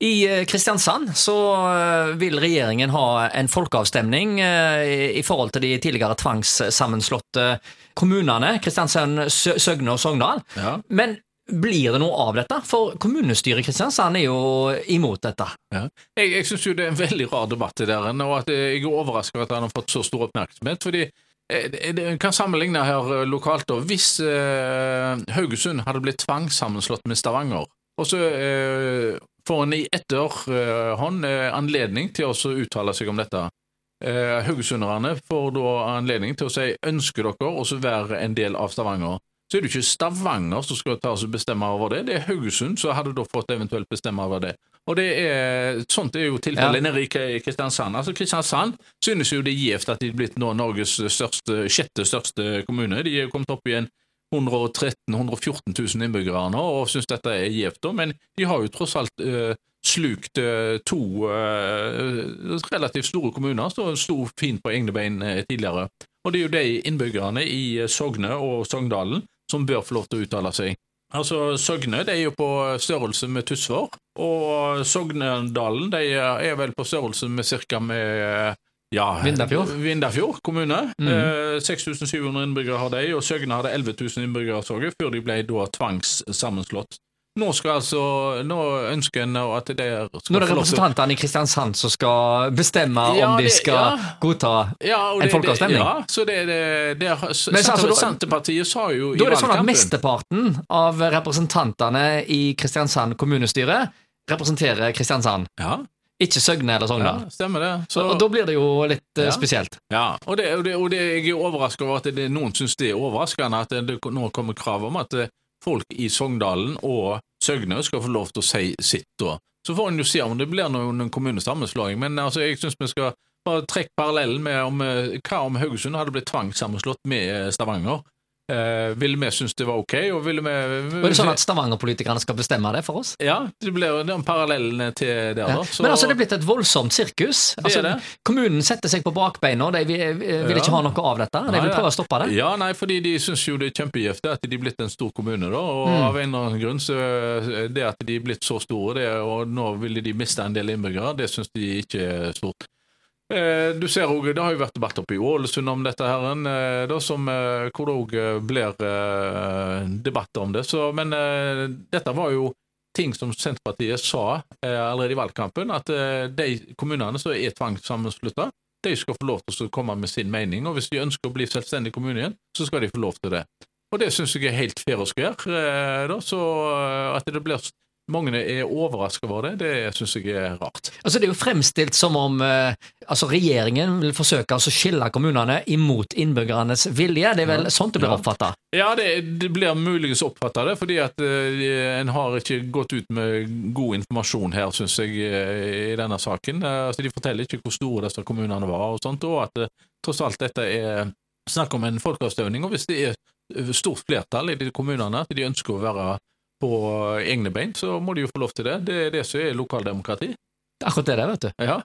I eh, Kristiansand så eh, vil regjeringen ha en folkeavstemning eh, i- forhold til de tidligere tvangssammenslåtte kommunene, Kristiansand, Søgne og Sogndal. Ja. Men blir det noe av dette? For kommunestyret i Kristiansand er jo imot dette. Ja. Jeg, jeg syns jo det er en veldig rar debatt, det der, og at jeg er overrasket over at han har fått så stor oppmerksomhet. fordi En kan sammenligne her lokalt. da. Hvis eh, Haugesund hadde blitt tvangssammenslått med Stavanger, og så eh, får en i etterhånd eh, anledning til å uttale seg om dette. Eh, Haugesunderne får da anledning til å si ønsker dere også være en del av Stavanger. Så er det ikke Stavanger som skal ta oss og bestemme over det, det er Haugesund som hadde da fått eventuelt bestemme over det. Og det er, Sånt er jo tilfellet Ja. nede i Kristiansand. Altså Kristiansand synes jo det er gjevt at de er blitt nå Norges største, sjette største kommune. De er jo kommet opp i en 113 000-114 000 innbyggere nå og syns dette er gjevt, men de har jo tross alt uh, slukt uh, to uh, relativt store kommuner som sto fint på egne bein tidligere. Og det er jo de innbyggerne i Sogne og Sogndalen som bør få lov til å uttale seg. Altså, Søgne de er jo på størrelse med Tysvær, og Sognedalen de er vel på størrelse med cirka med ja, Vindafjord. Vindafjord kommune. Mm. Eh, 6700 innbyggere har de, og Søgne hadde 11 000 innbyggere jeg, før de ble da tvangssammenslått. Nå skal altså, nå ønsker en at det der skal Nå er det representantene i Kristiansand som skal bestemme Ja, om de det- skal ja. godta ja, det, en folkeavstemning. Det, ja, så det, det, Men altså, Senterpartiet sa jo i Da er det sånn at mesteparten av representantene i Kristiansand kommunestyre representerer Kristiansand, Ja, ikke Søgne eller ja, stemmer det. Så, Og da blir det jo litt eh, Ja. spesielt. Ja, og, det, og, det, og det, jeg er overrasket over at det, noen syns det er overraskende at det, nå kommer krav om at eh, folk i Sogndalen og Søgne skal få lov til å si sitt da. Så får en jo se om det blir noen kommunesammenslåing, men altså, jeg syns vi skal bare trekke parallellen med om, eh, hva om Haugesund hadde blitt tvangssammenslått med Stavanger. Eh, ville vi synes det var ok, og ville vi Og er det sånn at Stavanger-politikerne skal bestemme det for oss? Ja, det blir den parallellen til der, Ja. da. Så- Men altså, det er blitt et voldsomt sirkus. Det Altså, det. Kommunen setter seg på bakbeina, de vil, vil Ja. ikke ha noe av dette. De vil prøve å stoppe det. Ja, nei, fordi de syns jo det er kjempegift at de er blitt en stor kommune, da. Og Mm. av en eller annen grunn så er det at de er blitt så store, det, og nå ville de miste en del innbyggere, det syns de ikke er stort. Eh, Du ser også, Det har jo vært debatt oppe i Ålesund om dette, her, eh, da, som, eh, hvor det òg blir debatt om det. Så, men dette var jo ting som Senterpartiet sa allerede i valgkampen, at de kommunene som er tvangssammenslutta, de skal få lov til å komme med sin mening, og hvis de ønsker å bli selvstendig kommune igjen, så skal de få lov til det. Og det syns jeg er helt fair og square. at det blir mange er overraska over det, det syns jeg er rart. Altså, det er jo fremstilt som om eh, altså, regjeringen vil forsøke altså, å skille kommunene imot innbyggernes vilje. Det er vel Ja. sånn det blir oppfatta? Ja, det, det blir muligens oppfatta det, fordi at eh, en har ikke gått ut med god informasjon her, syns jeg, eh, i denne saken. Eh, altså, de forteller ikke hvor store disse kommunene var, og sånt, og at eh, tross alt dette er snakk om en folkeavstemning. Og hvis det er stort flertall i de kommunene at de ønsker å være på egne bein, så må de jo få lov til det. Det er det som er lokaldemokrati. Akkurat det der, vet du. Ja.